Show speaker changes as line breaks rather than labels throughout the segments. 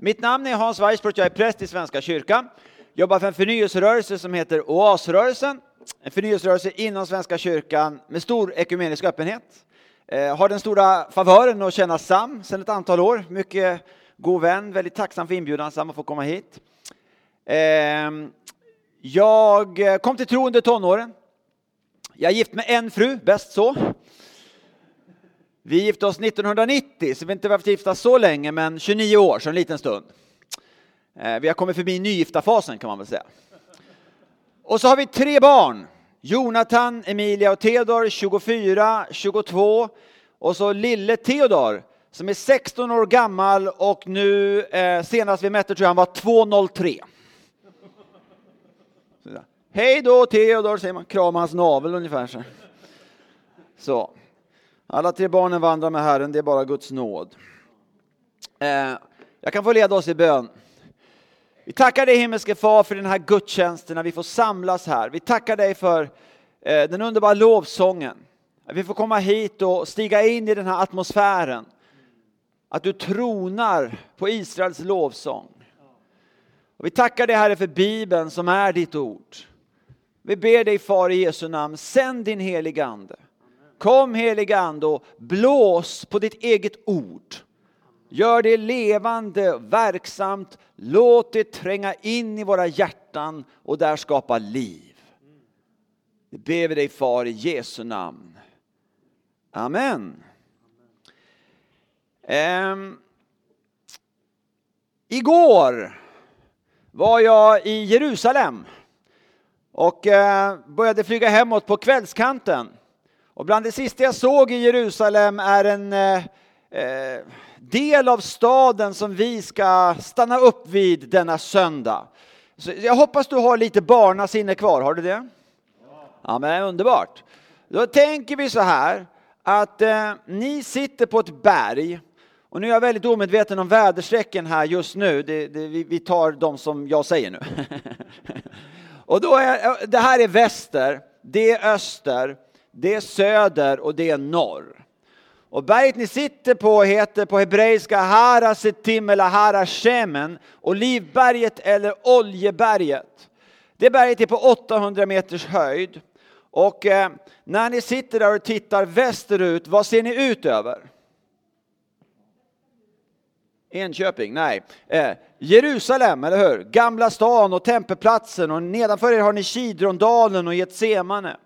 Mitt namn är Hans Weissbrott, jag är präst i Svenska kyrkan. Jobbar för en förnyelserörelse som heter Oasrörelsen. En förnyelserörelse inom Svenska kyrkan med stor ekumenisk öppenhet. Eh, har den stora favören att känna Sam sedan ett antal år. Mycket god vän, väldigt tacksam för inbjudan Sam att få komma hit. Eh, jag kom till tro under tonåren. Jag är gift med en fru, bäst så. Vi gifte oss 1990, så vi har inte varit gifta så länge, men 29 år, så en liten stund. Eh, vi har kommit förbi nygifta fasen kan man väl säga. Och så har vi tre barn. Jonathan, Emilia och Theodor, 24, 22 och så lille Theodor som är 16 år gammal och nu eh, senast vi mätte tror jag han var 2,03. Hej då Theodor, säger man, kramar hans navel ungefär. Så. så. Alla tre barnen vandrar med Herren, det är bara Guds nåd. Eh, jag kan få leda oss i bön. Vi tackar dig himmelske far för den här gudstjänsten när vi får samlas här. Vi tackar dig för eh, den underbara lovsången. Att vi får komma hit och stiga in i den här atmosfären. Att du tronar på Israels lovsång. Och vi tackar dig Herre för Bibeln som är ditt ord. Vi ber dig Far i Jesu namn, sänd din heliga Ande. Kom helige Ande och blås på ditt eget ord. Gör det levande, verksamt. Låt det tränga in i våra hjärtan och där skapa liv. Det ber vi dig Far i Jesu namn. Amen. Um, igår var jag i Jerusalem och eh, började flyga hemåt på kvällskanten. Och bland det sista jag såg i Jerusalem är en eh, eh, del av staden som vi ska stanna upp vid denna söndag. Så jag hoppas du har lite barnasinne kvar, har du det? Ja, men underbart. Då tänker vi så här att eh, ni sitter på ett berg och nu är jag väldigt omedveten om väderstrecken här just nu. Det, det, vi, vi, tar de som jag säger nu. och då är, eh, det här är väster, det är öster, det är söder och det är norr. Och berget ni sitter på heter på hebreiska Hara Setim eller Hara Shemen, Olivberget eller Oljeberget. Det berget är på 800 meters höjd. Och eh, när ni sitter där och tittar västerut, vad ser ni ut över? Enköping? Nej. Eh, Jerusalem, eller hur? Gamla stan och tempelplatsen och nedanför er har ni Kidrondalen och Getsemane.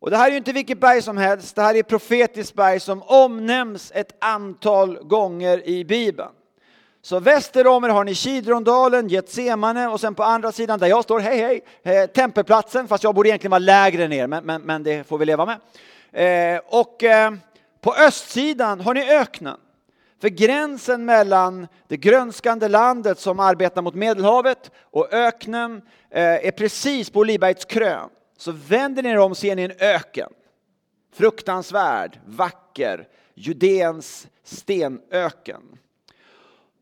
Och det här är ju inte vilket berg som helst, det här är profetiskt berg som omnämns ett antal gånger i Bibeln. Så väster om er har ni Kidrondalen, Getsemane och sen på andra sidan där jag står, hej hej, eh, tempelplatsen, fast jag borde egentligen vara lägre ner, men, men, men det får vi leva med. Eh, och eh, på östsidan har ni öknen. För gränsen mellan det grönskande landet som arbetar mot Medelhavet och öknen eh, är precis på Olivbergets krön så vänder ni er om ser ni en öken. Fruktansvärd, vacker, Judeens stenöken.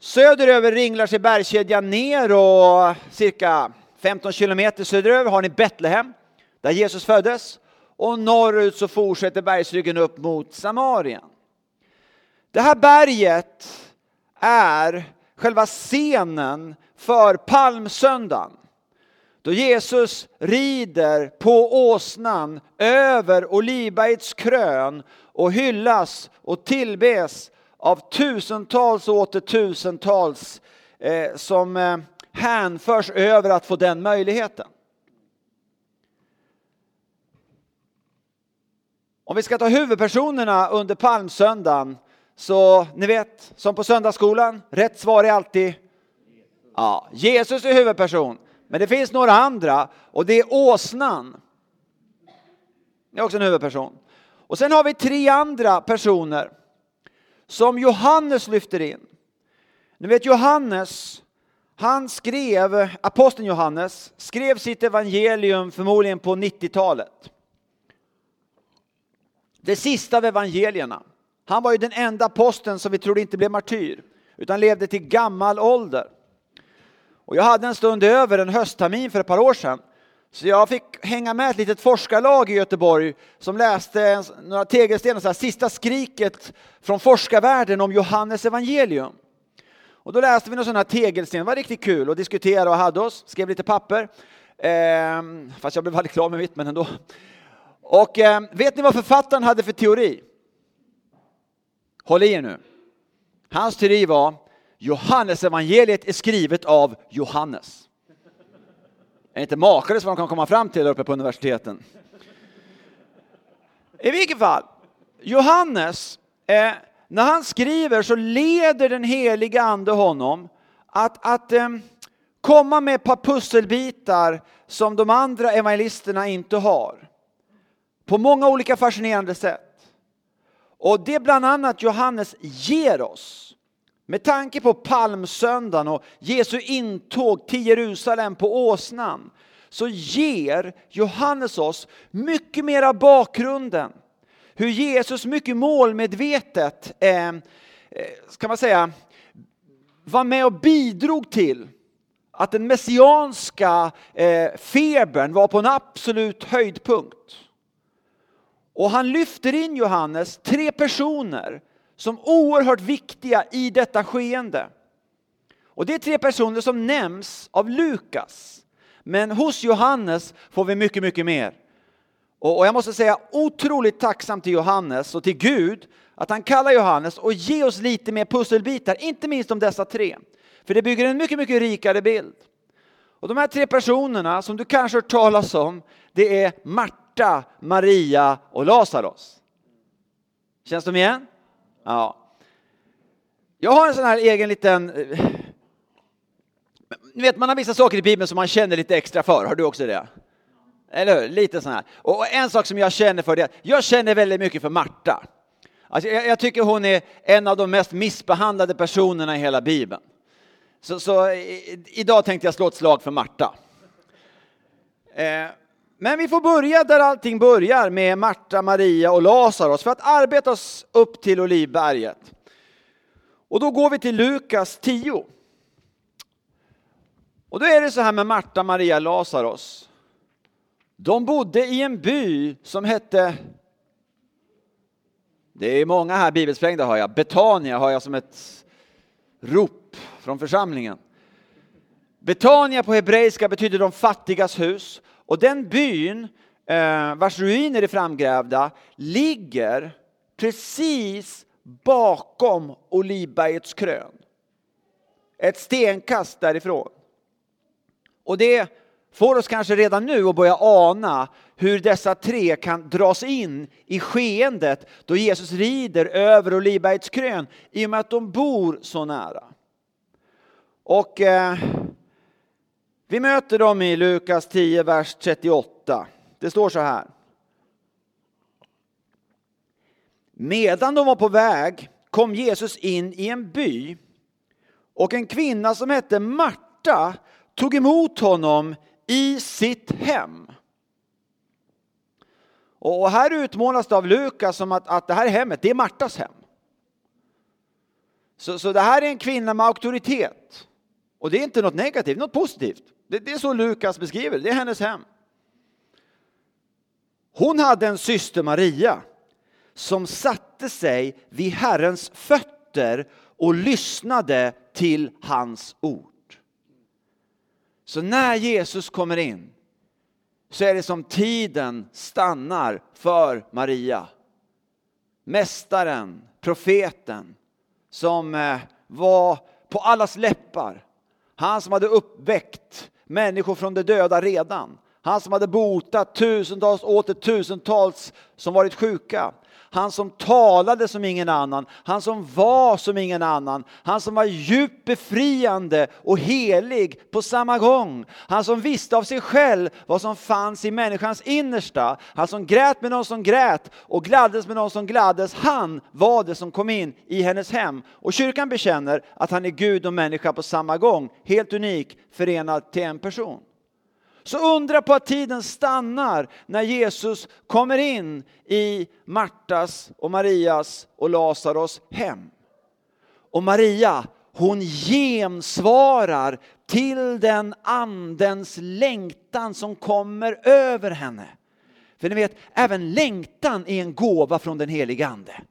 Söderöver ringlar sig bergskedjan ner och cirka 15 kilometer söderöver har ni Betlehem, där Jesus föddes. Och norrut så fortsätter bergsryggen upp mot Samarien. Det här berget är själva scenen för palmsöndagen. Då Jesus rider på åsnan över Olivbergets krön och hyllas och tillbes av tusentals och åter tusentals eh, som eh, hänförs över att få den möjligheten. Om vi ska ta huvudpersonerna under palmsöndagen så ni vet, som på söndagsskolan, rätt svar är alltid ja, Jesus är huvudperson. Men det finns några andra och det är åsnan. Det är också en huvudperson. Och sen har vi tre andra personer som Johannes lyfter in. Ni vet Johannes, han skrev, aposteln Johannes, skrev sitt evangelium förmodligen på 90-talet. Det sista av evangelierna. Han var ju den enda aposteln som vi trodde inte blev martyr, utan levde till gammal ålder. Och jag hade en stund över en hösttermin för ett par år sedan. Så jag fick hänga med ett litet forskarlag i Göteborg som läste några tegelstenar, så här, sista skriket från forskarvärlden om Johannes evangelium. Och då läste vi någon sådana här tegelsten, det var riktigt kul att diskutera och hade oss, skrev lite papper. Eh, fast jag blev aldrig klar med mitt, men ändå. Och eh, vet ni vad författaren hade för teori? Håll i er nu. Hans teori var Johannes evangeliet är skrivet av Johannes. Är inte makalöst vad de kan komma fram till där uppe på universiteten? I vilket fall, Johannes, eh, när han skriver så leder den heliga ande honom att, att eh, komma med ett par pusselbitar som de andra evangelisterna inte har. På många olika fascinerande sätt. Och det bland annat Johannes ger oss. Med tanke på palmsöndagen och Jesu intåg till Jerusalem på åsnan så ger Johannes oss mycket mer av bakgrunden. Hur Jesus mycket målmedvetet, eh, eh, ska man säga, var med och bidrog till att den messianska eh, febern var på en absolut höjdpunkt. Och han lyfter in Johannes, tre personer som oerhört viktiga i detta skeende. Och det är tre personer som nämns av Lukas. Men hos Johannes får vi mycket, mycket mer. Och jag måste säga otroligt tacksam till Johannes och till Gud att han kallar Johannes och ger oss lite mer pusselbitar, inte minst om dessa tre. För det bygger en mycket, mycket rikare bild. Och de här tre personerna som du kanske har hört talas om, det är Marta, Maria och Lazarus. Känns de igen? Ja. Jag har en sån här egen liten... Eh, ni vet, man har vissa saker i Bibeln som man känner lite extra för. Har du också det? Eller hur? Lite sån här. Och en sak som jag känner för det, jag känner väldigt mycket för Marta. Alltså jag, jag, tycker hon är en av de mest missbehandlade personerna i hela Bibeln. Så, så i, idag tänkte jag slå ett slag för Marta. Eh, men vi får börja där allting börjar med Marta, Maria och Lazarus för att arbeta oss upp till Olivberget. Och då går vi till Lukas 10. Och då är det så här med Marta, Maria, Lazarus. De bodde i en by som hette det är många här bibelsprängda har jag. Betania har jag som ett rop från församlingen. Betania på hebreiska betyder de fattigas hus och den byn eh, vars ruiner är framgrävda ligger precis bakom Olivbergets krön. Ett stenkast därifrån. Och det får oss kanske redan nu att börja ana hur dessa tre kan dras in i skeendet då Jesus rider över Olivbergets krön i och med att de bor så nära. Och eh, vi möter dem i Lukas 10, vers 38. Det står så här. Medan de var på väg kom Jesus in i en by och en kvinna som hette Marta tog emot honom i sitt hem. Och här utmålas det av Lukas som att, att det här hemmet, det är Martas hem. Så, så det här är en kvinna med auktoritet. Och det är inte något negativt, något positivt. Det, det är så Lukas beskriver det, är hennes hem. Hon hade en syster Maria som satte sig vid Herrens fötter och lyssnade till hans ord. Så när Jesus kommer in så är det som tiden stannar för Maria. Mästaren, profeten som eh, var på allas läppar. Han som hade uppväckt människor från de döda redan. Han som hade botat tusentals åter tusentals som varit sjuka. Han som talade som ingen annan, han som var som ingen annan, han som var djupt befriande och helig på samma gång. Han som visste av sig själv vad som fanns i människans innersta. Han som grät med någon som grät och gladdes med någon som gladdes. Han var det som kom in i hennes hem. Och kyrkan bekänner att han är Gud och människa på samma gång, helt unik, förenad till en person. Så undra på att tiden stannar när Jesus kommer in i Martas och Marias och Lazarus hem. Och Maria, hon gensvarar till den andens längtan som kommer över henne. För ni vet, även längtan är en gåva från den helige ande.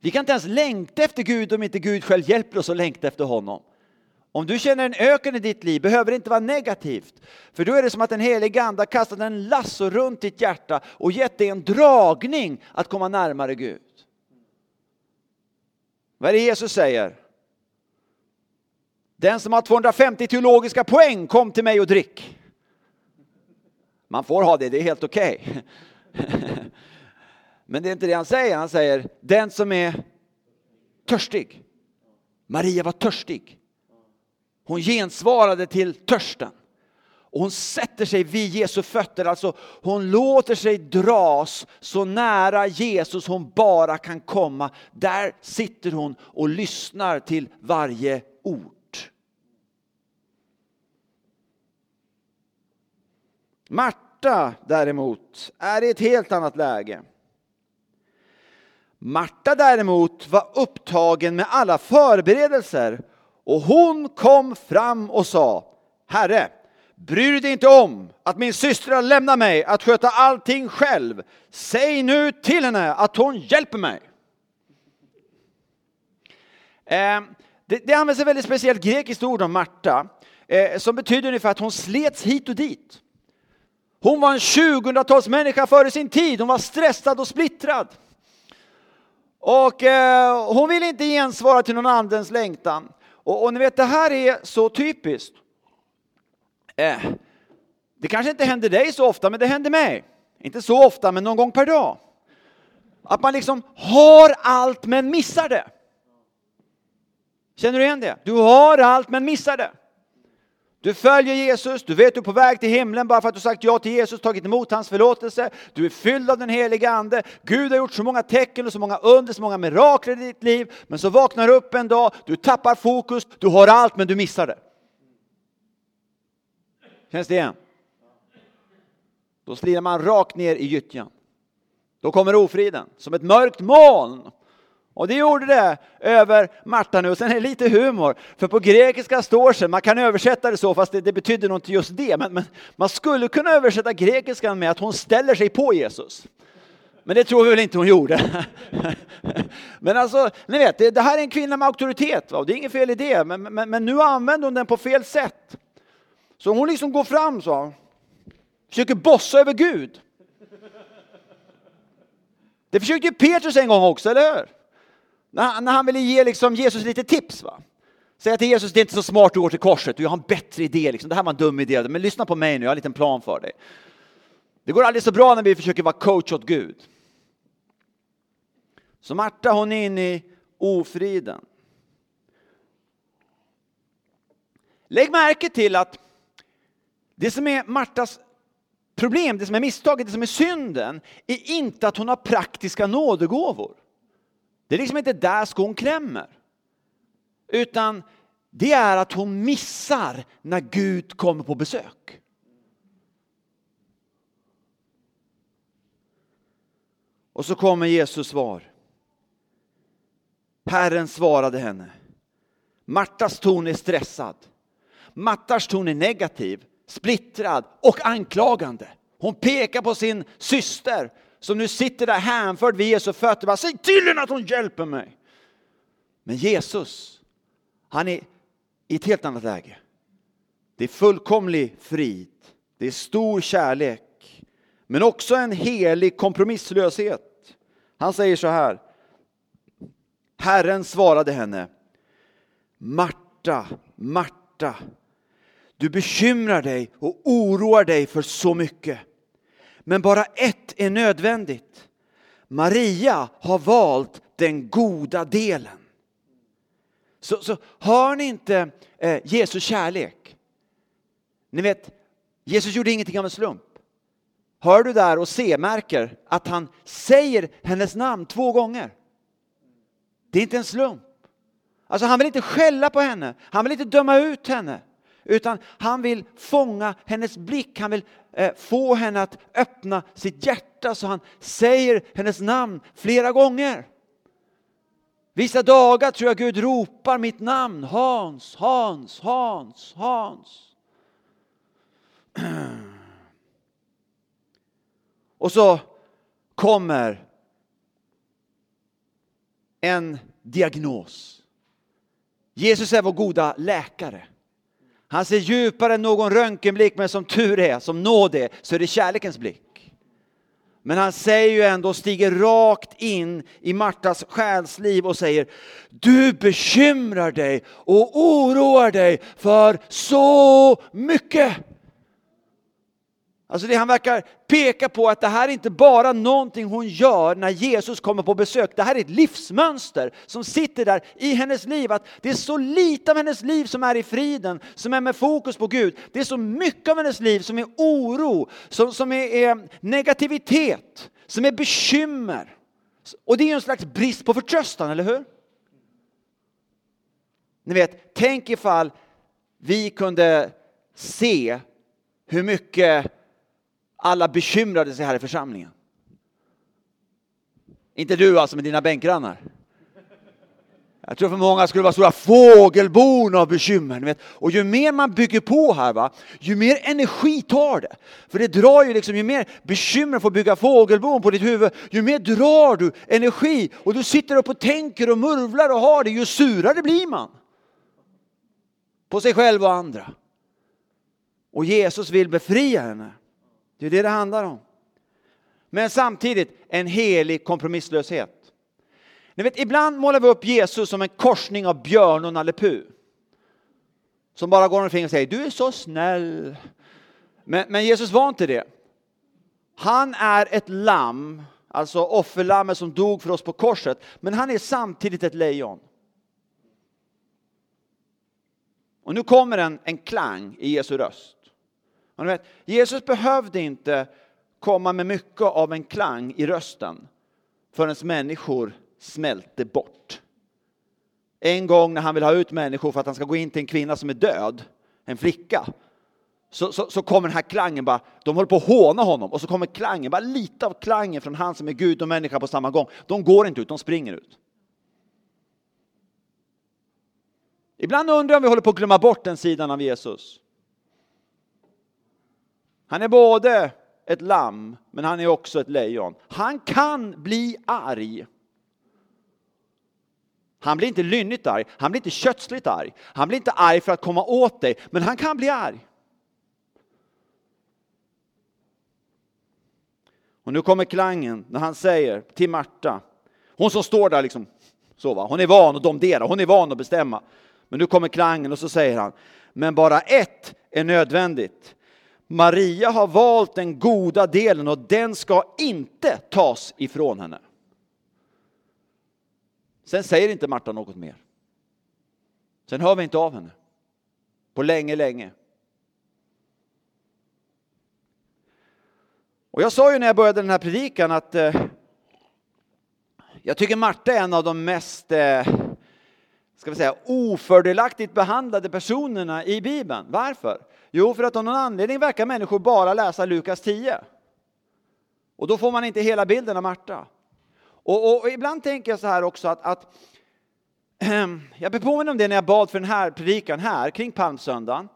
Vi kan inte ens längta efter Gud om inte Gud själv hjälper oss att längta efter honom. Om du känner en öken i ditt liv behöver det inte vara negativt. För då är det som att den helige Ande har kastat en lasso runt ditt hjärta och gett dig en dragning att komma närmare Gud. Vad är det Jesus säger? Den som har 250 teologiska poäng, kom till mig och drick. Man får ha det, det är helt okej. Okay. Men det är inte det han säger, han säger den som är törstig. Maria var törstig. Hon gensvarade till törsten. Och hon sätter sig vid Jesu fötter, alltså hon låter sig dras så nära Jesus hon bara kan komma. Där sitter hon och lyssnar till varje ord. Marta däremot är i ett helt annat läge. Marta däremot var upptagen med alla förberedelser och hon kom fram och sa Herre, bryr du dig inte om att min syster har lämnat mig att sköta allting själv? Säg nu till henne att hon hjälper mig. Eh, det, det används ett väldigt speciellt grekiskt ord om Marta eh, som betyder ungefär att hon slets hit och dit. Hon var en 2000-talsmänniska före sin tid. Hon var stressad och splittrad. Och eh, hon ville inte gensvara till någon andens längtan. Och, och ni vet, det här är så typiskt. Eh, det kanske inte händer dig så ofta, men det händer mig. Inte så ofta, men någon gång per dag. Att man liksom har allt men missar det. Känner du igen det? Du har allt men missar det. Du följer Jesus, du vet du är på väg till himlen bara för att du sagt ja till Jesus, tagit emot hans förlåtelse. Du är fylld av den heliga Ande. Gud har gjort så många tecken och så många under, så många mirakler i ditt liv. Men så vaknar du upp en dag, du tappar fokus, du har allt men du missar det. Känns det igen? Då slirar man rakt ner i gyttjan. Då kommer ofriden som ett mörkt moln och det gjorde det över Marta nu. Och sen är det lite humor, för på grekiska står det, man kan översätta det så, fast det, det betyder nog inte just det, men, men, man skulle kunna översätta grekiskan med att hon ställer sig på Jesus. Men det tror vi väl inte hon gjorde. men alltså, ni vet, det, det, här är en kvinna med auktoritet, va? det är inget fel i det, men, men, men nu använder hon den på fel sätt. Så hon liksom går fram så, försöker bossa över Gud. Det försökte ju Petrus en gång också, eller hur? När, när han ville ge liksom Jesus lite tips. Va? Säga till Jesus, det är inte så smart att gå till korset, du har en bättre idé. Liksom. Det här var en dum idé, men lyssna på mig nu, jag har en liten plan för dig. Det går aldrig så bra när vi försöker vara coach åt Gud. Så Marta hon är inne i ofriden. Lägg märke till att det som är Martas problem, det som är misstaget, det som är synden, är inte att hon har praktiska nådegåvor. Det är liksom inte där skon klämmer. Utan det är att hon missar när Gud kommer på besök. Och så kommer Jesus svar. Herren svarade henne. Martas ton är stressad. Martas ton är negativ, splittrad och anklagande. Hon pekar på sin syster som nu sitter där hänförd vid Jesu fötter. Bara, Säg till henne att hon hjälper mig. Men Jesus, han är i ett helt annat läge. Det är fullkomlig frid. Det är stor kärlek. Men också en helig kompromisslöshet. Han säger så här. Herren svarade henne. Marta, Marta. Du bekymrar dig och oroar dig för så mycket. Men bara ett är nödvändigt. Maria har valt den goda delen. Så, så hör ni inte eh, Jesu kärlek? Ni vet, Jesus gjorde ingenting av en slump. Hör du där och se, märker att han säger hennes namn två gånger. Det är inte en slump. Alltså han vill inte skälla på henne, han vill inte döma ut henne. Utan han vill fånga hennes blick, han vill Eh, få henne att öppna sitt hjärta så han säger hennes namn flera gånger. Vissa dagar tror jag Gud ropar mitt namn, Hans, Hans, Hans, Hans. Och så kommer en diagnos. Jesus är vår goda läkare. Han ser djupare än någon röntgenblick, men som tur är, som nåd är, så är det kärlekens blick. Men han säger ju ändå, stiger rakt in i Martas själsliv och säger, du bekymrar dig och oroar dig för så mycket. Alltså det han verkar peka på att det här är inte bara någonting hon gör när Jesus kommer på besök. Det här är ett livsmönster som sitter där i hennes liv. Att det är så lite av hennes liv som är i friden, som är med fokus på Gud. Det är så mycket av hennes liv som är oro, som, som är, är negativitet, som är bekymmer. Och det är en slags brist på förtröstan, eller hur? Ni vet, tänk ifall vi kunde se hur mycket alla bekymrade sig här i församlingen. Inte du alltså med dina bänkgrannar. Jag tror för många skulle vara stora fågelbon av bekymmer. Vet? Och ju mer man bygger på här, va, ju mer energi tar det. För det drar ju liksom, ju mer bekymmer får bygga fågelbon på ditt huvud, ju mer drar du energi. Och du sitter upp och tänker och murvlar och har det, ju surare blir man. På sig själv och andra. Och Jesus vill befria henne. Det är det det handlar om. Men samtidigt en helig kompromisslöshet. Ni vet, ibland målar vi upp Jesus som en korsning av björn och Nalle Puh. Som bara går omkring och säger du är så snäll. Men, men Jesus var inte det. Han är ett lamm, alltså offerlammet som dog för oss på korset. Men han är samtidigt ett lejon. Och nu kommer en, en klang i Jesu röst. Och vet, Jesus behövde inte komma med mycket av en klang i rösten förrän människor smälte bort. En gång när han vill ha ut människor för att han ska gå in till en kvinna som är död, en flicka, så, så, så, kommer den här klangen bara, de håller på att håna honom och så kommer klangen, bara lite av klangen från han som är Gud och människa på samma gång. De går inte ut, de springer ut. Ibland undrar jag om vi håller på att glömma bort den sidan av Jesus. Han är både ett lamm, men han är också ett lejon. Han kan bli arg. Han blir inte lynnigt arg, han blir inte kötsligt arg. Han blir inte arg för att komma åt dig, men han kan bli arg. Och nu kommer klangen när han säger till Marta, hon som står där liksom, så va, hon är van att domdera, hon är van att bestämma. Men nu kommer klangen och så säger han, men bara ett är nödvändigt. Maria har valt den goda delen och den ska inte tas ifrån henne. Sen säger inte Marta något mer. Sen hör vi inte av henne. På länge, länge. Och jag sa ju när jag började den här predikan att eh, jag tycker Marta är en av de mest eh, ska vi säga, ofördelaktigt behandlade personerna i Bibeln. Varför? Jo, för att av någon anledning verkar människor bara läsa Lukas 10. Och då får man inte hela bilden av Marta. Och, och, och ibland tänker jag så här också att, att jag blir påminn om det när jag bad för den här predikan här kring palmsöndagen.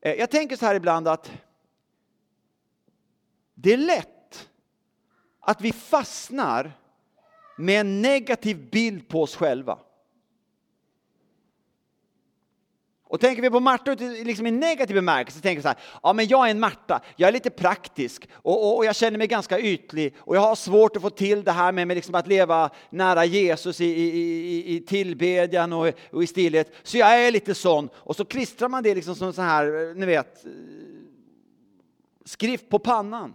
Eh, jag tänker så här ibland att det är lätt att vi fastnar med en negativ bild på oss själva. Och tänker vi på Marta liksom i negativ bemärkelse, så tänker vi så här, ja men jag är en Marta, jag är lite praktisk och, och, och, jag känner mig ganska ytlig och jag har svårt att få till det här med, med liksom att leva nära Jesus i, i, i, i tillbedjan och, och, i stillhet. Så jag är lite sån och så klistrar man det liksom som så här, eh, ni vet, eh, skrift på pannan.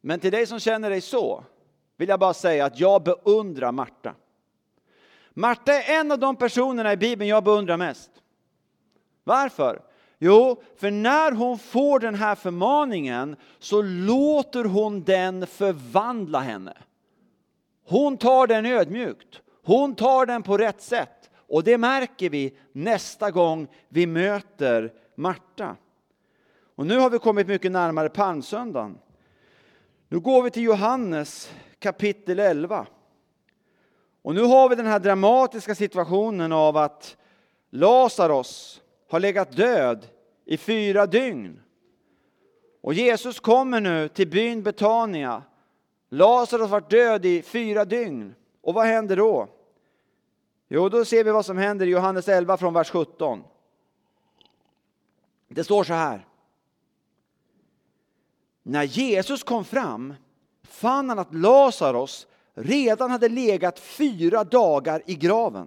Men till dig som känner dig så, vill jag bara säga att jag beundrar Marta. Marta är en av de personerna i Bibeln jag beundrar mest. Varför? Jo, för när hon får den här förmaningen så låter hon den förvandla henne. Hon tar den ödmjukt. Hon tar den på rätt sätt. Och det märker vi nästa gång vi möter Marta. Och nu har vi kommit mycket närmare palmsöndagen. Nu går vi till Johannes kapitel 11. Och nu har vi den här dramatiska situationen av att Lazarus har legat död i fyra dygn. Och Jesus kommer nu till byn Betania. Lazarus varit död i fyra dygn. Och vad händer då? Jo, då ser vi vad som händer i Johannes 11 från vers 17. Det står så här. När Jesus kom fram fann han att Lazarus redan hade legat fyra dagar i graven.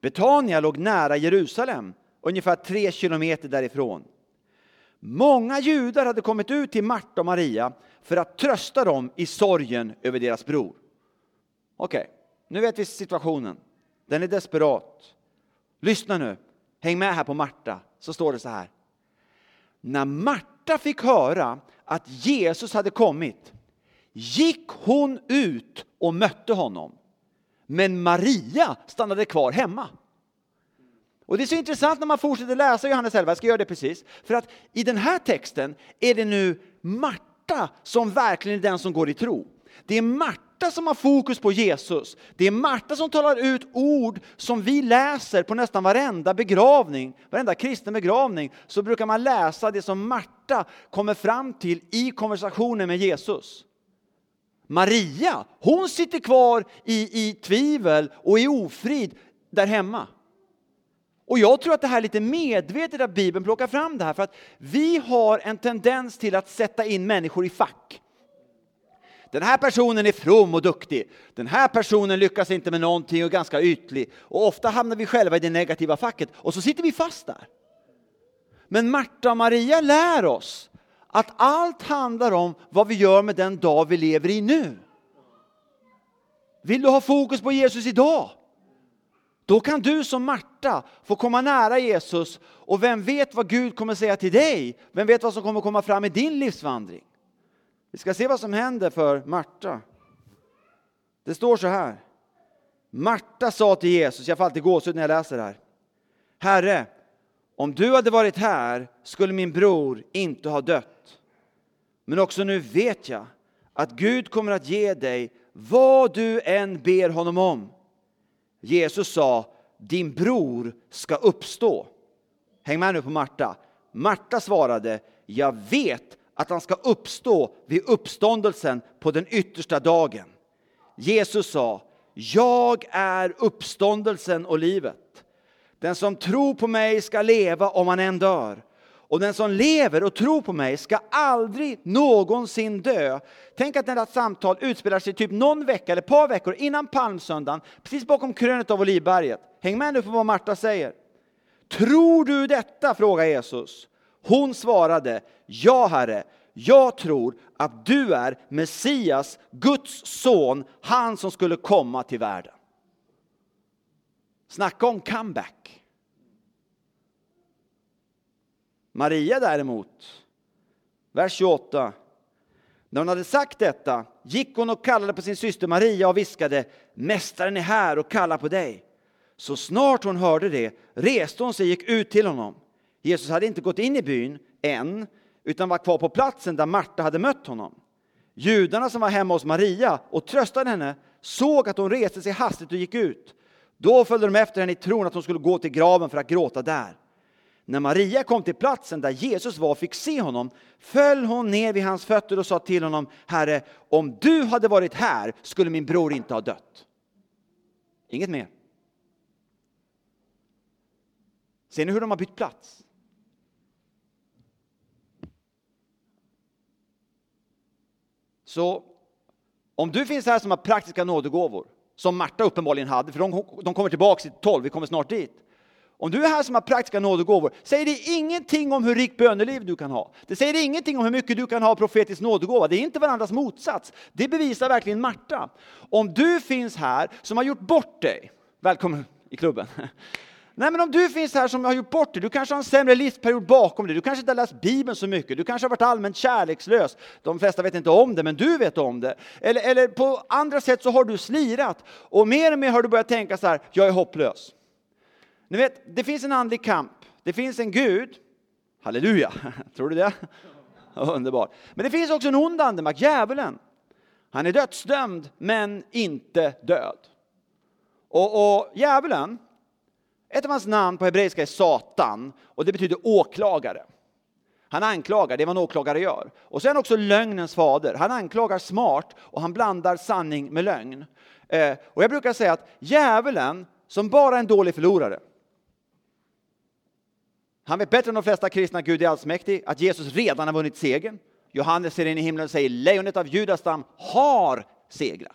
Betania låg nära Jerusalem, ungefär tre kilometer därifrån. Många judar hade kommit ut till Marta och Maria för att trösta dem i sorgen över deras bror. Okej, okay, nu vet vi situationen. Den är desperat. Lyssna nu, häng med här på Marta, så står det så här. När Marta fick höra att Jesus hade kommit gick hon ut och mötte honom. Men Maria stannade kvar hemma. Och det är så intressant när man fortsätter läsa Johannes 11, jag ska göra det precis. För att i den här texten är det nu Marta som verkligen är den som går i tro. Det är Marta som har fokus på Jesus. Det är Marta som talar ut ord som vi läser på nästan varenda begravning, varenda kristen begravning, så brukar man läsa det som Marta kommer fram till i konversationen med Jesus. Maria, hon sitter kvar i, i tvivel och i ofrid där hemma. Och jag tror att det här är lite medvetet att Bibeln plockar fram det här för att vi har en tendens till att sätta in människor i fack. Den här personen är from och duktig. Den här personen lyckas inte med någonting och är ganska ytlig. Och ofta hamnar vi själva i det negativa facket och så sitter vi fast där. Men Marta och Maria lär oss att allt handlar om vad vi gör med den dag vi lever i nu. Vill du ha fokus på Jesus idag? Då kan du som Marta få komma nära Jesus och vem vet vad Gud kommer säga till dig? Vem vet vad som kommer komma fram i din livsvandring? Vi ska se vad som händer för Marta. Det står så här. Marta sa till Jesus, jag får alltid gåshud när jag läser det här. Herre, om du hade varit här skulle min bror inte ha dött. Men också nu vet jag att Gud kommer att ge dig vad du än ber honom om. Jesus sa, din bror ska uppstå. Häng med nu på Marta. Marta svarade, jag vet att han ska uppstå vid uppståndelsen på den yttersta dagen. Jesus sa, jag är uppståndelsen och livet. Den som tror på mig ska leva om han än dör. Och den som lever och tror på mig ska aldrig någonsin dö. Tänk att detta samtal utspelar sig typ någon vecka eller ett par veckor innan palmsöndagen, precis bakom krönet av Olivberget. Häng med nu på vad Marta säger. Tror du detta? frågar Jesus. Hon svarade, ja herre, jag tror att du är Messias, Guds son, han som skulle komma till världen. Snacka om comeback. Maria däremot, vers 28. När hon hade sagt detta gick hon och kallade på sin syster Maria och viskade Mästaren är här och kallar på dig. Så snart hon hörde det reste hon sig och gick ut till honom. Jesus hade inte gått in i byn än, utan var kvar på platsen där Marta hade mött honom. Judarna som var hemma hos Maria och tröstade henne såg att hon reste sig hastigt och gick ut. Då följde de efter henne i tron att hon skulle gå till graven för att gråta där. När Maria kom till platsen där Jesus var och fick se honom föll hon ner vid hans fötter och sa till honom, Herre, om du hade varit här skulle min bror inte ha dött. Inget mer. Ser ni hur de har bytt plats? Så om du finns här som har praktiska nådegåvor, som Marta uppenbarligen hade, för de, de kommer tillbaka till 12, vi kommer snart dit. Om du är här som har praktiska nådegåvor, säger det ingenting om hur rikt böneliv du kan ha. Det säger ingenting om hur mycket du kan ha profetisk nådegåva. Det är inte varandras motsats. Det bevisar verkligen Marta. Om du finns här som har gjort bort dig, välkommen i klubben. Nej, men om du finns här som har gjort bort dig, du kanske har en sämre livsperiod bakom dig, du kanske inte har läst Bibeln så mycket, du kanske har varit allmänt kärlekslös. De flesta vet inte om det, men du vet om det. Eller, eller på andra sätt så har du slirat och mer och mer har du börjat tänka så här, jag är hopplös. Ni vet, det finns en andlig kamp. Det finns en Gud. Halleluja! Tror du det? Underbart. Men det finns också en ond andemakt, djävulen. Han är dödsdömd, men inte död. Och, och djävulen, ett av hans namn på hebreiska är Satan och det betyder åklagare. Han anklagar, det är vad en åklagare gör. Och sen också lögnens fader. Han anklagar smart och han blandar sanning med lögn. Eh, och jag brukar säga att djävulen, som bara är en dålig förlorare, han vet bättre än de flesta kristna att Gud är allsmäktig, att Jesus redan har vunnit segern. Johannes ser in i himlen och säger lejonet av Judas stam har segrat.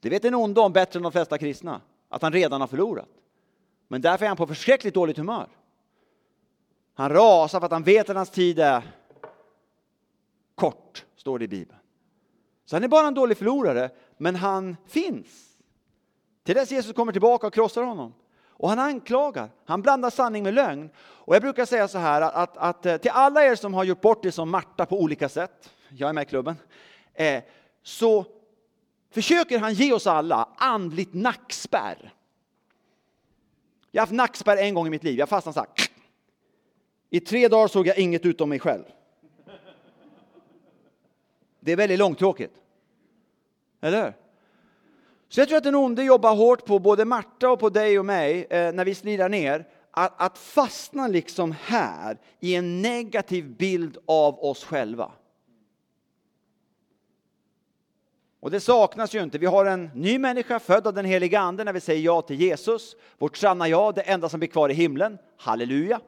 Det vet en ond om bättre än de flesta kristna, att han redan har förlorat. Men därför är han på förskräckligt dåligt humör. Han rasar för att han vet att hans tid är kort, står det i Bibeln. Så han är bara en dålig förlorare, men han finns. Till dess Jesus kommer tillbaka och krossar honom. Och han anklagar, han blandar sanning med lögn. Och jag brukar säga så här att, att, att till alla er som har gjort bort det som Marta på olika sätt, jag är med i klubben, eh, så försöker han ge oss alla andligt nackspärr. Jag har haft nackspärr en gång i mitt liv, jag fastnade så här. I tre dagar såg jag inget utom mig själv. Det är väldigt långtråkigt. Eller hur? Så jag tror att den onde jobbar hårt på både Marta och på dig och mig eh, när vi slirar ner. Att, att fastna liksom här i en negativ bild av oss själva. Och det saknas ju inte. Vi har en ny människa född av den heliga Ande när vi säger ja till Jesus. Vårt sanna ja, det enda som blir kvar i himlen. Halleluja!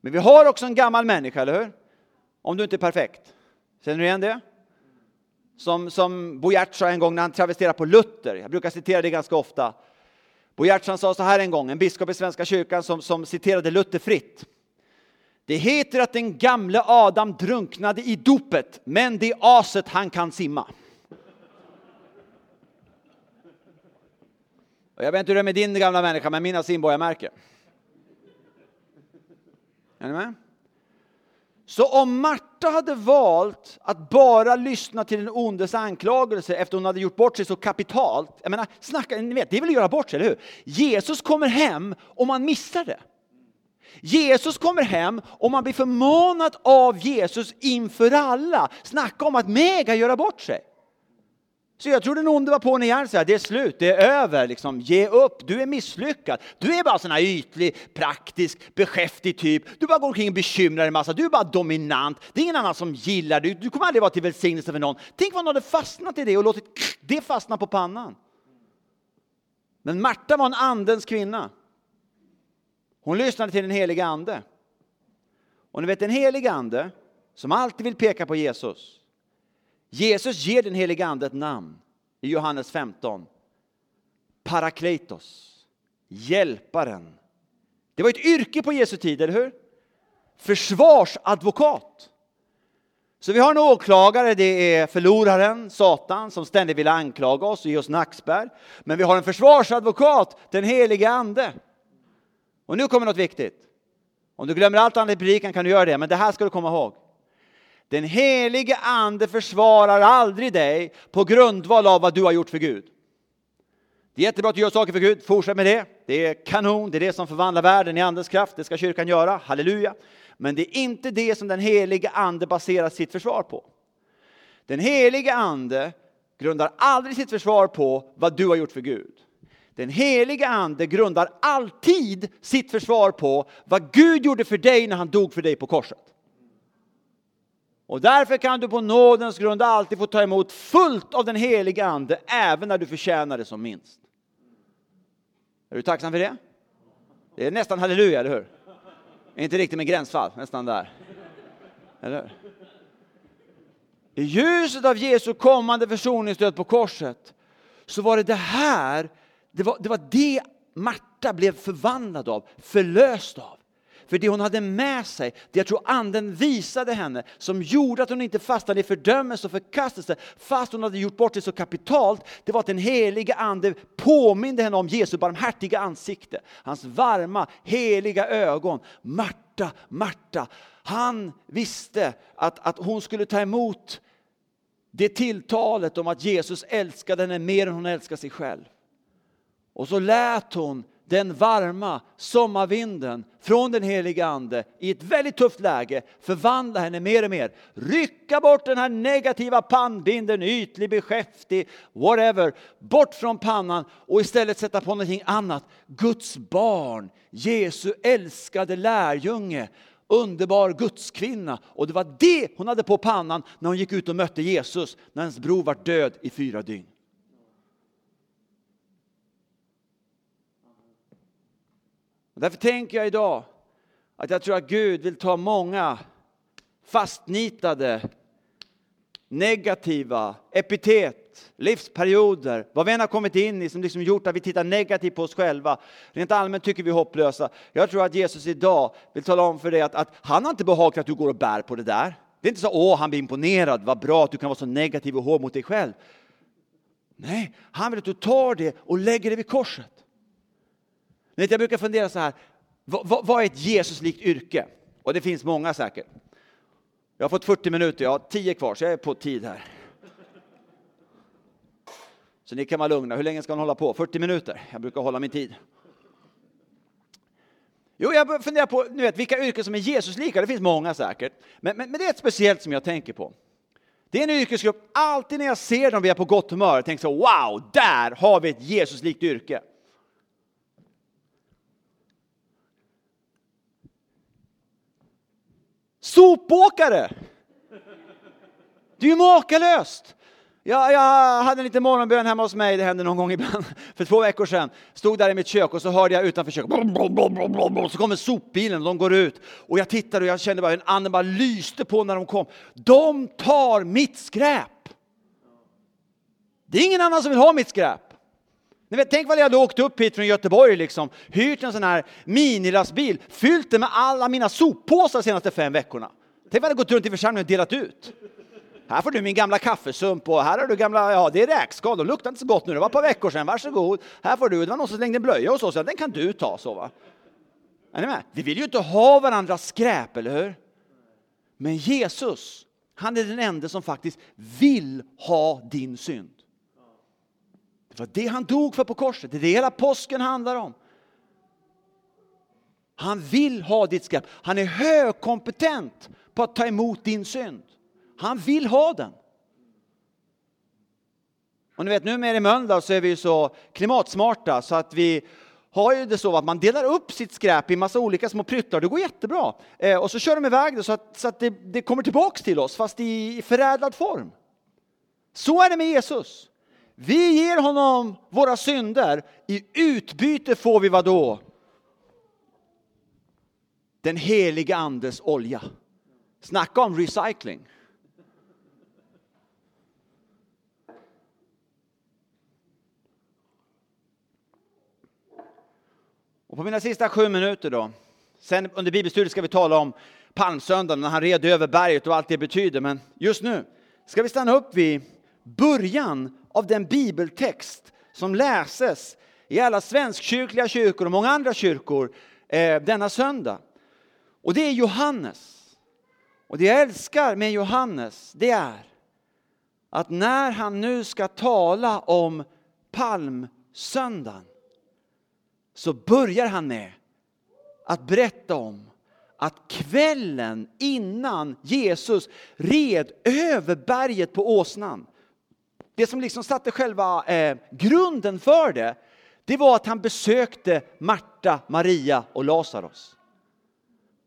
Men vi har också en gammal människa, eller hur? Om du inte är perfekt. Känner du igen det? Som, som Bo sa en gång när han travesterade på Luther. Jag brukar citera det ganska ofta. Bo sa så här en gång, en biskop i Svenska kyrkan som, som citerade Luther fritt. Det heter att den gamle Adam drunknade i dopet, men det är aset han kan simma. Och jag vet inte hur det är med din gamla människa, men mina simborgarmärke. Är ni med? Så om Marta hade valt att bara lyssna till den ondes anklagelse efter hon hade gjort bort sig så kapitalt, jag menar, snacka, ni vet, det är väl att göra bort sig, eller hur? Jesus kommer hem och man missar det. Jesus kommer hem och man blir förmanad av Jesus inför alla. Snacka om att mega göra bort sig. Så jag tror den onde var på när igen säger det är slut, det är över, liksom, ge upp, du är misslyckad. Du är bara sån här ytlig, praktisk, beskäftig typ. Du bara går omkring och bekymrar dig massa, du är bara dominant. Det är ingen annan som gillar dig, du kommer aldrig vara till välsignelse för någon. Tänk vad hon hade fastnat i det och låtit det fastna på pannan. Men Marta var en andens kvinna. Hon lyssnade till den heliga ande. Och ni vet den heliga ande som alltid vill peka på Jesus Jesus ger den helige Ande ett namn i Johannes 15. Parakletos, hjälparen. Det var ett yrke på Jesu tid, eller hur? Försvarsadvokat. Så vi har en åklagare, det är förloraren, Satan, som ständigt vill anklaga oss och ge oss nackspärr. Men vi har en försvarsadvokat, den helige Ande. Och nu kommer något viktigt. Om du glömmer allt annat i predikan kan du göra det, men det här ska du komma ihåg. Den helige ande försvarar aldrig dig på grundval av vad du har gjort för Gud. Det är jättebra att du gör saker för Gud, fortsätt med det. Det är kanon, det är det som förvandlar världen i andens kraft, det ska kyrkan göra, halleluja. Men det är inte det som den helige ande baserar sitt försvar på. Den helige ande grundar aldrig sitt försvar på vad du har gjort för Gud. Den helige ande grundar alltid sitt försvar på vad Gud gjorde för dig när han dog för dig på korset. Och därför kan du på nådens grund alltid få ta emot fullt av den heliga Ande, även när du förtjänar det som minst. Är du tacksam för det? Det är nästan halleluja, eller hur? Inte riktigt med gränsfall, nästan där. Eller I ljuset av Jesu kommande försoningsdöd på korset så var det det här, det var, det var det Marta blev förvandlad av, förlöst av. För det hon hade med sig, det jag tror anden visade henne, som gjorde att hon inte fastnade i fördömelse och förkastelse, fast hon hade gjort bort det så kapitalt, det var att den helige ande påminde henne om Jesu barmhärtiga ansikte, hans varma, heliga ögon. Marta, Marta, han visste att, att hon skulle ta emot det tilltalet om att Jesus älskade henne mer än hon älskade sig själv. Och så lät hon den varma sommarvinden från den heliga Ande i ett väldigt tufft läge förvandla henne mer och mer. Rycka bort den här negativa pannbinden, ytlig, beskäftig, whatever, bort från pannan och istället sätta på någonting annat. Guds barn, Jesu älskade lärjunge, underbar gudskvinna. Och det var det hon hade på pannan när hon gick ut och mötte Jesus när hennes bror var död i fyra dygn. Och därför tänker jag idag att jag tror att Gud vill ta många fastnitade, negativa epitet, livsperioder, vad vi än har kommit in i som liksom gjort att vi tittar negativt på oss själva. Rent allmänt tycker vi är hopplösa. Jag tror att Jesus idag vill tala om för dig att, att han har inte behagat att du går och bär på det där. Det är inte så åh, han blir imponerad, vad bra att du kan vara så negativ och hård mot dig själv. Nej, han vill att du tar det och lägger det vid korset. Jag brukar fundera så här, vad, vad är ett Jesuslikt yrke? Och det finns många säkert. Jag har fått 40 minuter, jag har 10 kvar, så jag är på tid här. Så ni kan vara lugna. Hur länge ska man hålla på? 40 minuter. Jag brukar hålla min tid. Jo, jag funderar på nu vet, vilka yrken som är Jesuslika. Det finns många säkert. Men, men, men, det är ett speciellt som jag tänker på. Det är en yrkesgrupp, alltid när jag ser dem vi är på gott humör, jag tänker så wow, där har vi ett Jesuslikt yrke. Sopåkare! Det är ju makalöst! Jag, jag hade en liten morgonbön hemma hos mig, det hände någon gång ibland, för två veckor sedan. Stod där i mitt kök och så hörde jag utanför köket, så kommer sopbilen och de går ut. Och jag tittade och jag kände bara hur en anden bara lyste på när de kom. De tar mitt skräp! Det är ingen annan som vill ha mitt skräp. Ni vet, tänk vad jag hade åkt upp hit från Göteborg, liksom, hyrt en sån här minilastbil, fyllt den med alla mina soppåsar de senaste fem veckorna. Tänk vad jag hade gått runt i församlingen och delat ut. Här får du min gamla kaffesump och här har du gamla, ja det är räkskal, de luktar inte så gott nu, det var ett par veckor sedan, varsågod. Här får du, det var någon som slängde en blöja hos oss, ja, den kan du ta. Så, va? Är ni med? Vi vill ju inte ha varandras skräp, eller hur? Men Jesus, han är den enda som faktiskt vill ha din synd. Det var det han dog för på korset, det är det hela påsken handlar om. Han vill ha ditt skräp. Han är högkompetent på att ta emot din synd. Han vill ha den. Och ni vet, nu med i Mölndal så är vi så klimatsmarta så att vi har ju det så att man delar upp sitt skräp i massa olika små pryttlar. Det går jättebra. Eh, och så kör de iväg det så att, så att det, det kommer tillbaks till oss, fast i förädlad form. Så är det med Jesus. Vi ger honom våra synder. I utbyte får vi vad då? Den heliga andes olja. Snacka om recycling. Och på mina sista sju minuter då, sen under bibelstudiet ska vi tala om palmsöndagen när han red över berget och allt det betyder, men just nu ska vi stanna upp vid början av den bibeltext som läses i alla svenskkyrkliga kyrkor och många andra kyrkor eh, denna söndag. Och det är Johannes. Och det jag älskar med Johannes, det är att när han nu ska tala om palmsöndagen så börjar han med att berätta om att kvällen innan Jesus red över berget på åsnan, det som liksom satte själva eh, grunden för det, det var att han besökte Marta, Maria och Lazarus.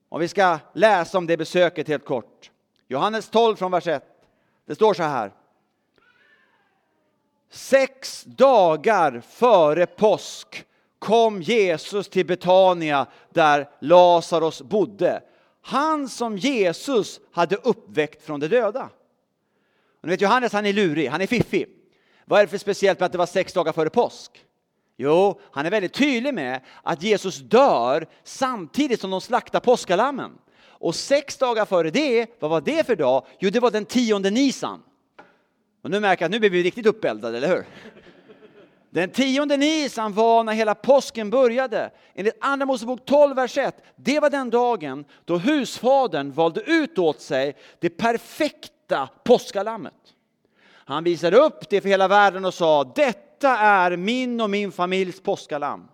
Och vi ska läsa om det besöket helt kort. Johannes 12 från vers 1. Det står så här. Sex dagar före påsk kom Jesus till Betania där Lazarus bodde. Han som Jesus hade uppväckt från de döda. Och ni vet Johannes han är lurig, han är fiffig. Vad är det för speciellt med att det var sex dagar före påsk? Jo, han är väldigt tydlig med att Jesus dör samtidigt som de slaktar påskalammen. Och sex dagar före det, vad var det för dag? Jo, det var den tionde Nisan. Och nu märker jag att nu blir vi riktigt uppeldade, eller hur? Den tionde Nisan var när hela påsken började. Enligt Andra Mosebok 12, vers 1. Det var den dagen då husfadern valde ut åt sig det perfekta påskalammet. Han visade upp det för hela världen och sa, detta är min och min familjs påskalamm.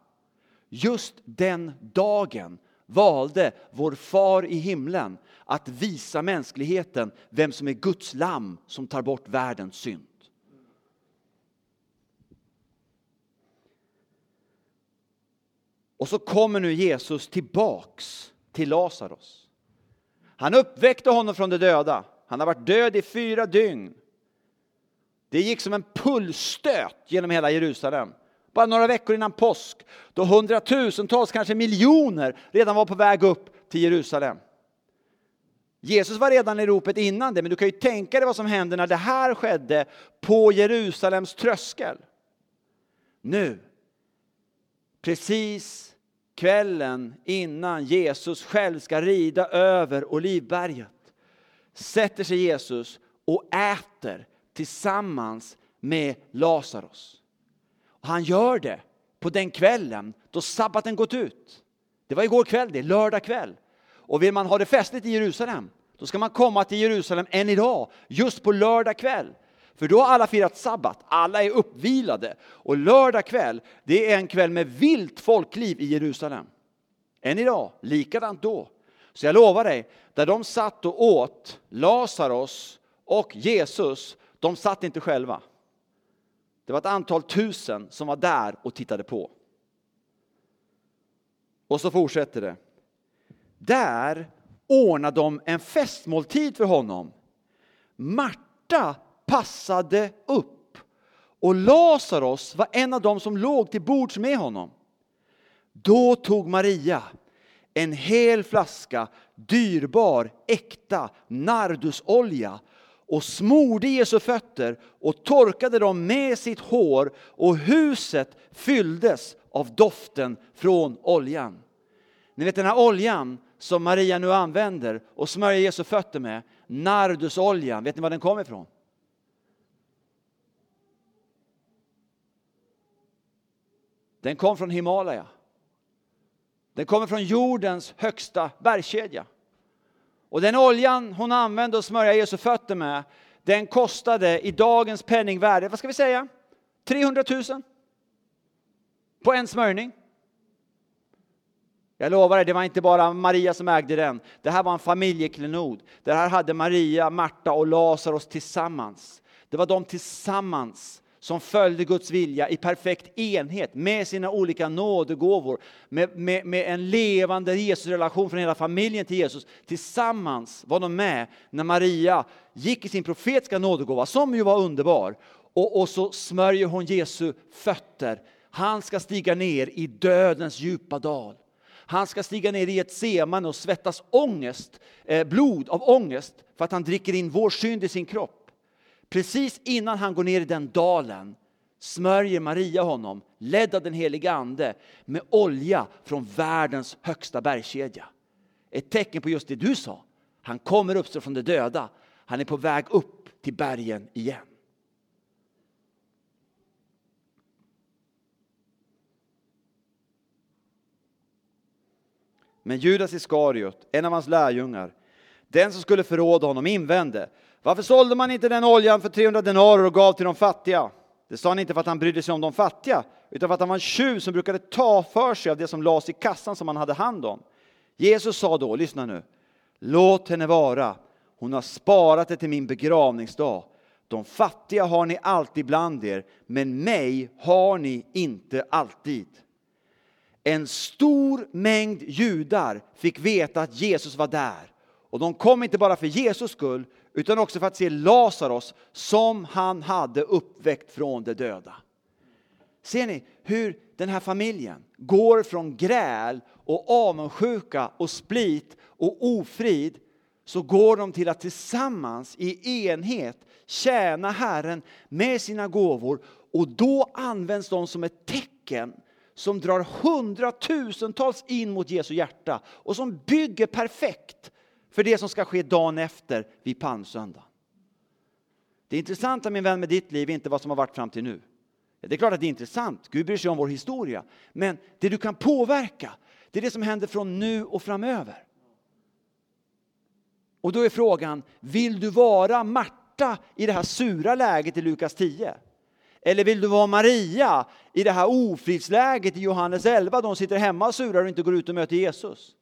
Just den dagen valde vår far i himlen att visa mänskligheten vem som är Guds lamm som tar bort världens synd. Och så kommer nu Jesus tillbaks till Lazarus. Han uppväckte honom från de döda. Han har varit död i fyra dygn. Det gick som en pulsstöt genom hela Jerusalem. Bara några veckor innan påsk, då hundratusentals, kanske miljoner, redan var på väg upp till Jerusalem. Jesus var redan i ropet innan det, men du kan ju tänka dig vad som hände när det här skedde på Jerusalems tröskel. Nu, precis kvällen innan Jesus själv ska rida över Olivberget, sätter sig Jesus och äter tillsammans med Lazarus. Han gör det på den kvällen då sabbaten gått ut. Det var igår kväll, det är lördag kväll. Och vill man ha det festligt i Jerusalem, då ska man komma till Jerusalem än idag, just på lördag kväll. För då har alla firat sabbat, alla är uppvilade. Och lördag kväll, det är en kväll med vilt folkliv i Jerusalem. Än idag, likadant då. Så jag lovar dig, där de satt och åt, Lazarus och Jesus, de satt inte själva. Det var ett antal tusen som var där och tittade på. Och så fortsätter det. Där ordnade de en festmåltid för honom. Marta passade upp och Lazarus var en av dem som låg till bords med honom. Då tog Maria en hel flaska dyrbar, äkta nardusolja och smorde Jesu fötter och torkade dem med sitt hår och huset fylldes av doften från oljan. Ni vet den här oljan som Maria nu använder och smörjer Jesu fötter med, nardusoljan, vet ni var den kommer ifrån? Den kom från Himalaya. Den kommer från jordens högsta bergskedja. Och den oljan hon använde att smörja Jesu fötter med, den kostade i dagens penningvärde, vad ska vi säga, 300 000 på en smörjning. Jag lovar dig, det var inte bara Maria som ägde den. Det här var en familjeklenod. Det här hade Maria, Marta och Lazarus tillsammans. Det var de tillsammans som följde Guds vilja i perfekt enhet med sina olika nådegåvor, med, med, med en levande Jesusrelation från hela familjen till Jesus. Tillsammans var de med när Maria gick i sin profetiska nådegåva, som ju var underbar, och, och så smörjer hon Jesu fötter. Han ska stiga ner i dödens djupa dal. Han ska stiga ner i ett seman och svettas ångest, eh, blod av ångest för att han dricker in vår synd i sin kropp. Precis innan han går ner i den dalen smörjer Maria honom, ledd av den heliga Ande, med olja från världens högsta bergskedja. Ett tecken på just det du sa. Han kommer uppstå från de döda. Han är på väg upp till bergen igen. Men Judas Iskariot, en av hans lärjungar, den som skulle förråda honom, invände varför sålde man inte den oljan för 300 denarer och gav till de fattiga? Det sa han inte för att han brydde sig om de fattiga, utan för att han var en tjuv som brukade ta för sig av det som lades i kassan som han hade hand om. Jesus sa då, lyssna nu, låt henne vara, hon har sparat det till min begravningsdag. De fattiga har ni alltid bland er, men mig har ni inte alltid. En stor mängd judar fick veta att Jesus var där. Och de kom inte bara för Jesus skull, utan också för att se Lazarus som han hade uppväckt från de döda. Ser ni hur den här familjen går från gräl och avundsjuka och split och ofrid så går de till att tillsammans i enhet tjäna Herren med sina gåvor och då används de som ett tecken som drar hundratusentals in mot Jesu hjärta och som bygger perfekt för det som ska ske dagen efter vid palmsöndag. Det intressanta min vän med ditt liv är inte vad som har varit fram till nu. Det är klart att det är intressant, Gud bryr sig om vår historia. Men det du kan påverka, det är det som händer från nu och framöver. Och då är frågan, vill du vara Marta i det här sura läget i Lukas 10? Eller vill du vara Maria i det här ofridsläget i Johannes 11, de sitter hemma och surar och inte går ut och möter Jesus?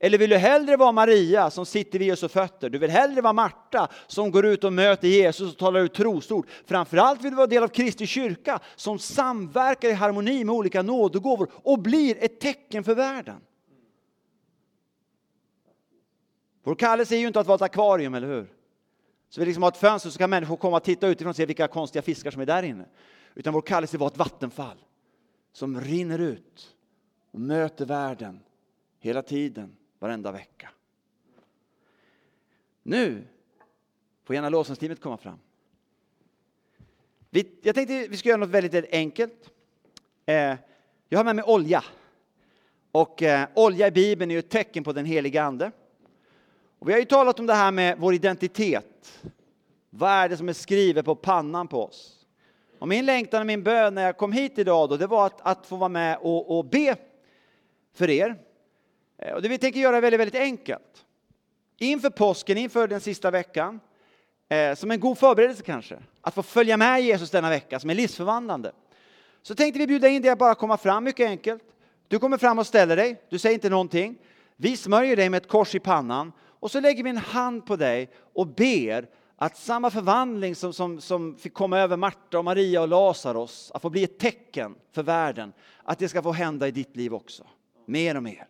Eller vill du hellre vara Maria som sitter vid Jesu fötter? Du vill hellre vara Marta som går ut och möter Jesus och talar ut trosord. Framförallt vill du vara del av Kristi kyrka som samverkar i harmoni med olika nådegåvor och blir ett tecken för världen. Vår kallelse är ju inte att vara ett akvarium, eller hur? Så vi liksom har ett fönster så kan människor komma och titta utifrån och se vilka konstiga fiskar som är där inne. Utan vår kallelse är att vara ett vattenfall som rinner ut och möter världen hela tiden, varenda vecka. Nu får gärna lovsångsteamet komma fram. Vi, jag tänkte vi ska göra något väldigt, väldigt enkelt. Eh, jag har med mig olja. Och eh, olja i Bibeln är ju ett tecken på den heliga Ande. Och vi har ju talat om det här med vår identitet. Vad är det som är skrivet på pannan på oss? Och min längtan och min bön när jag kom hit idag då, det var att, att få vara med och, och be för er. Eh, och det vi tänker göra är väldigt, väldigt enkelt. Inför påsken, inför den sista veckan, eh, som en god förberedelse kanske, att få följa med Jesus denna vecka som är livsförvandlande. Så tänkte vi bjuda in dig att bara komma fram, mycket enkelt. Du kommer fram och ställer dig, du säger inte någonting. Vi smörjer dig med ett kors i pannan och så lägger vi en hand på dig och ber att samma förvandling som, som, som fick komma över Marta och Maria och Lazarus, att få bli ett tecken för världen, att det ska få hända i ditt liv också. Mer och mer.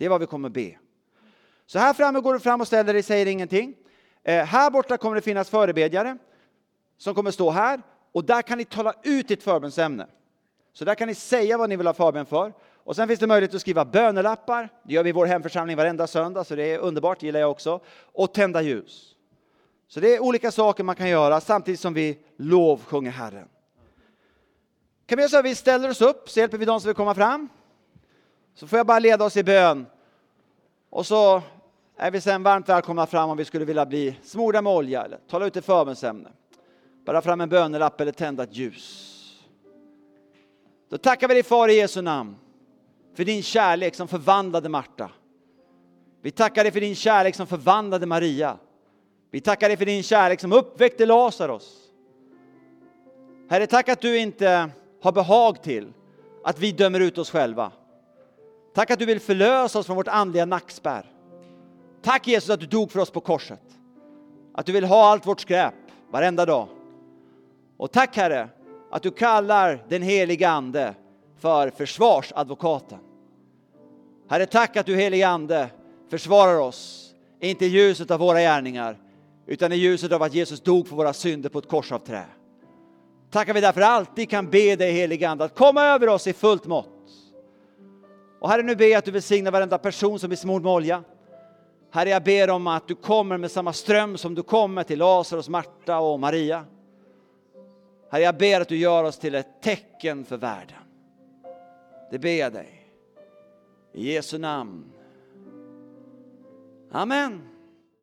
Det är vad vi kommer be. Så här framme går du fram och ställer dig, säger ingenting. Eh, här borta kommer det finnas förebedjare som kommer stå här och där kan ni tala ut ditt förbönsämne. Så där kan ni säga vad ni vill ha förbön för. Och sen finns det möjlighet att skriva bönelappar. Det gör vi i vår hemförsamling varenda söndag, så det är underbart, gillar jag också. Och tända ljus. Så det är olika saker man kan göra samtidigt som vi lovsjunger Herren. Kan vi göra så att vi ställer oss upp, så hjälper vi de som vill komma fram. Så får jag bara leda oss i bön. Och så är vi sen varmt välkomna fram om vi skulle vilja bli smorda med olja eller tala ut ett förbönsämne. Bara fram en bönelapp eller tända ett ljus. Då tackar vi dig Far i Jesu namn för din kärlek som förvandlade Marta. Vi tackar dig för din kärlek som förvandlade Maria. Vi tackar dig för din kärlek som uppväckte Lazarus. Herre, tack att du inte har behag till att vi dömer ut oss själva. Tack att du vill förlösa oss från vårt andliga nackspärr. Tack Jesus att du dog för oss på korset. Att du vill ha allt vårt skräp varenda dag. Och tack Herre att du kallar den heliga Ande för försvarsadvokaten. Herre, tack att du helige Ande försvarar oss, inte i ljuset av våra gärningar, utan i ljuset av att Jesus dog för våra synder på ett kors av trä. Tackar vi därför alltid kan be dig helige Ande att komma över oss i fullt mått. Och Herre, nu ber jag att du välsignar varenda person som är smord med olja. Herre, jag ber om att du kommer med samma ström som du kommer till Lazarus, Marta och Maria. Herre, jag ber att du gör oss till ett tecken för världen. Det ber jag dig. I Jesu namn. Amen.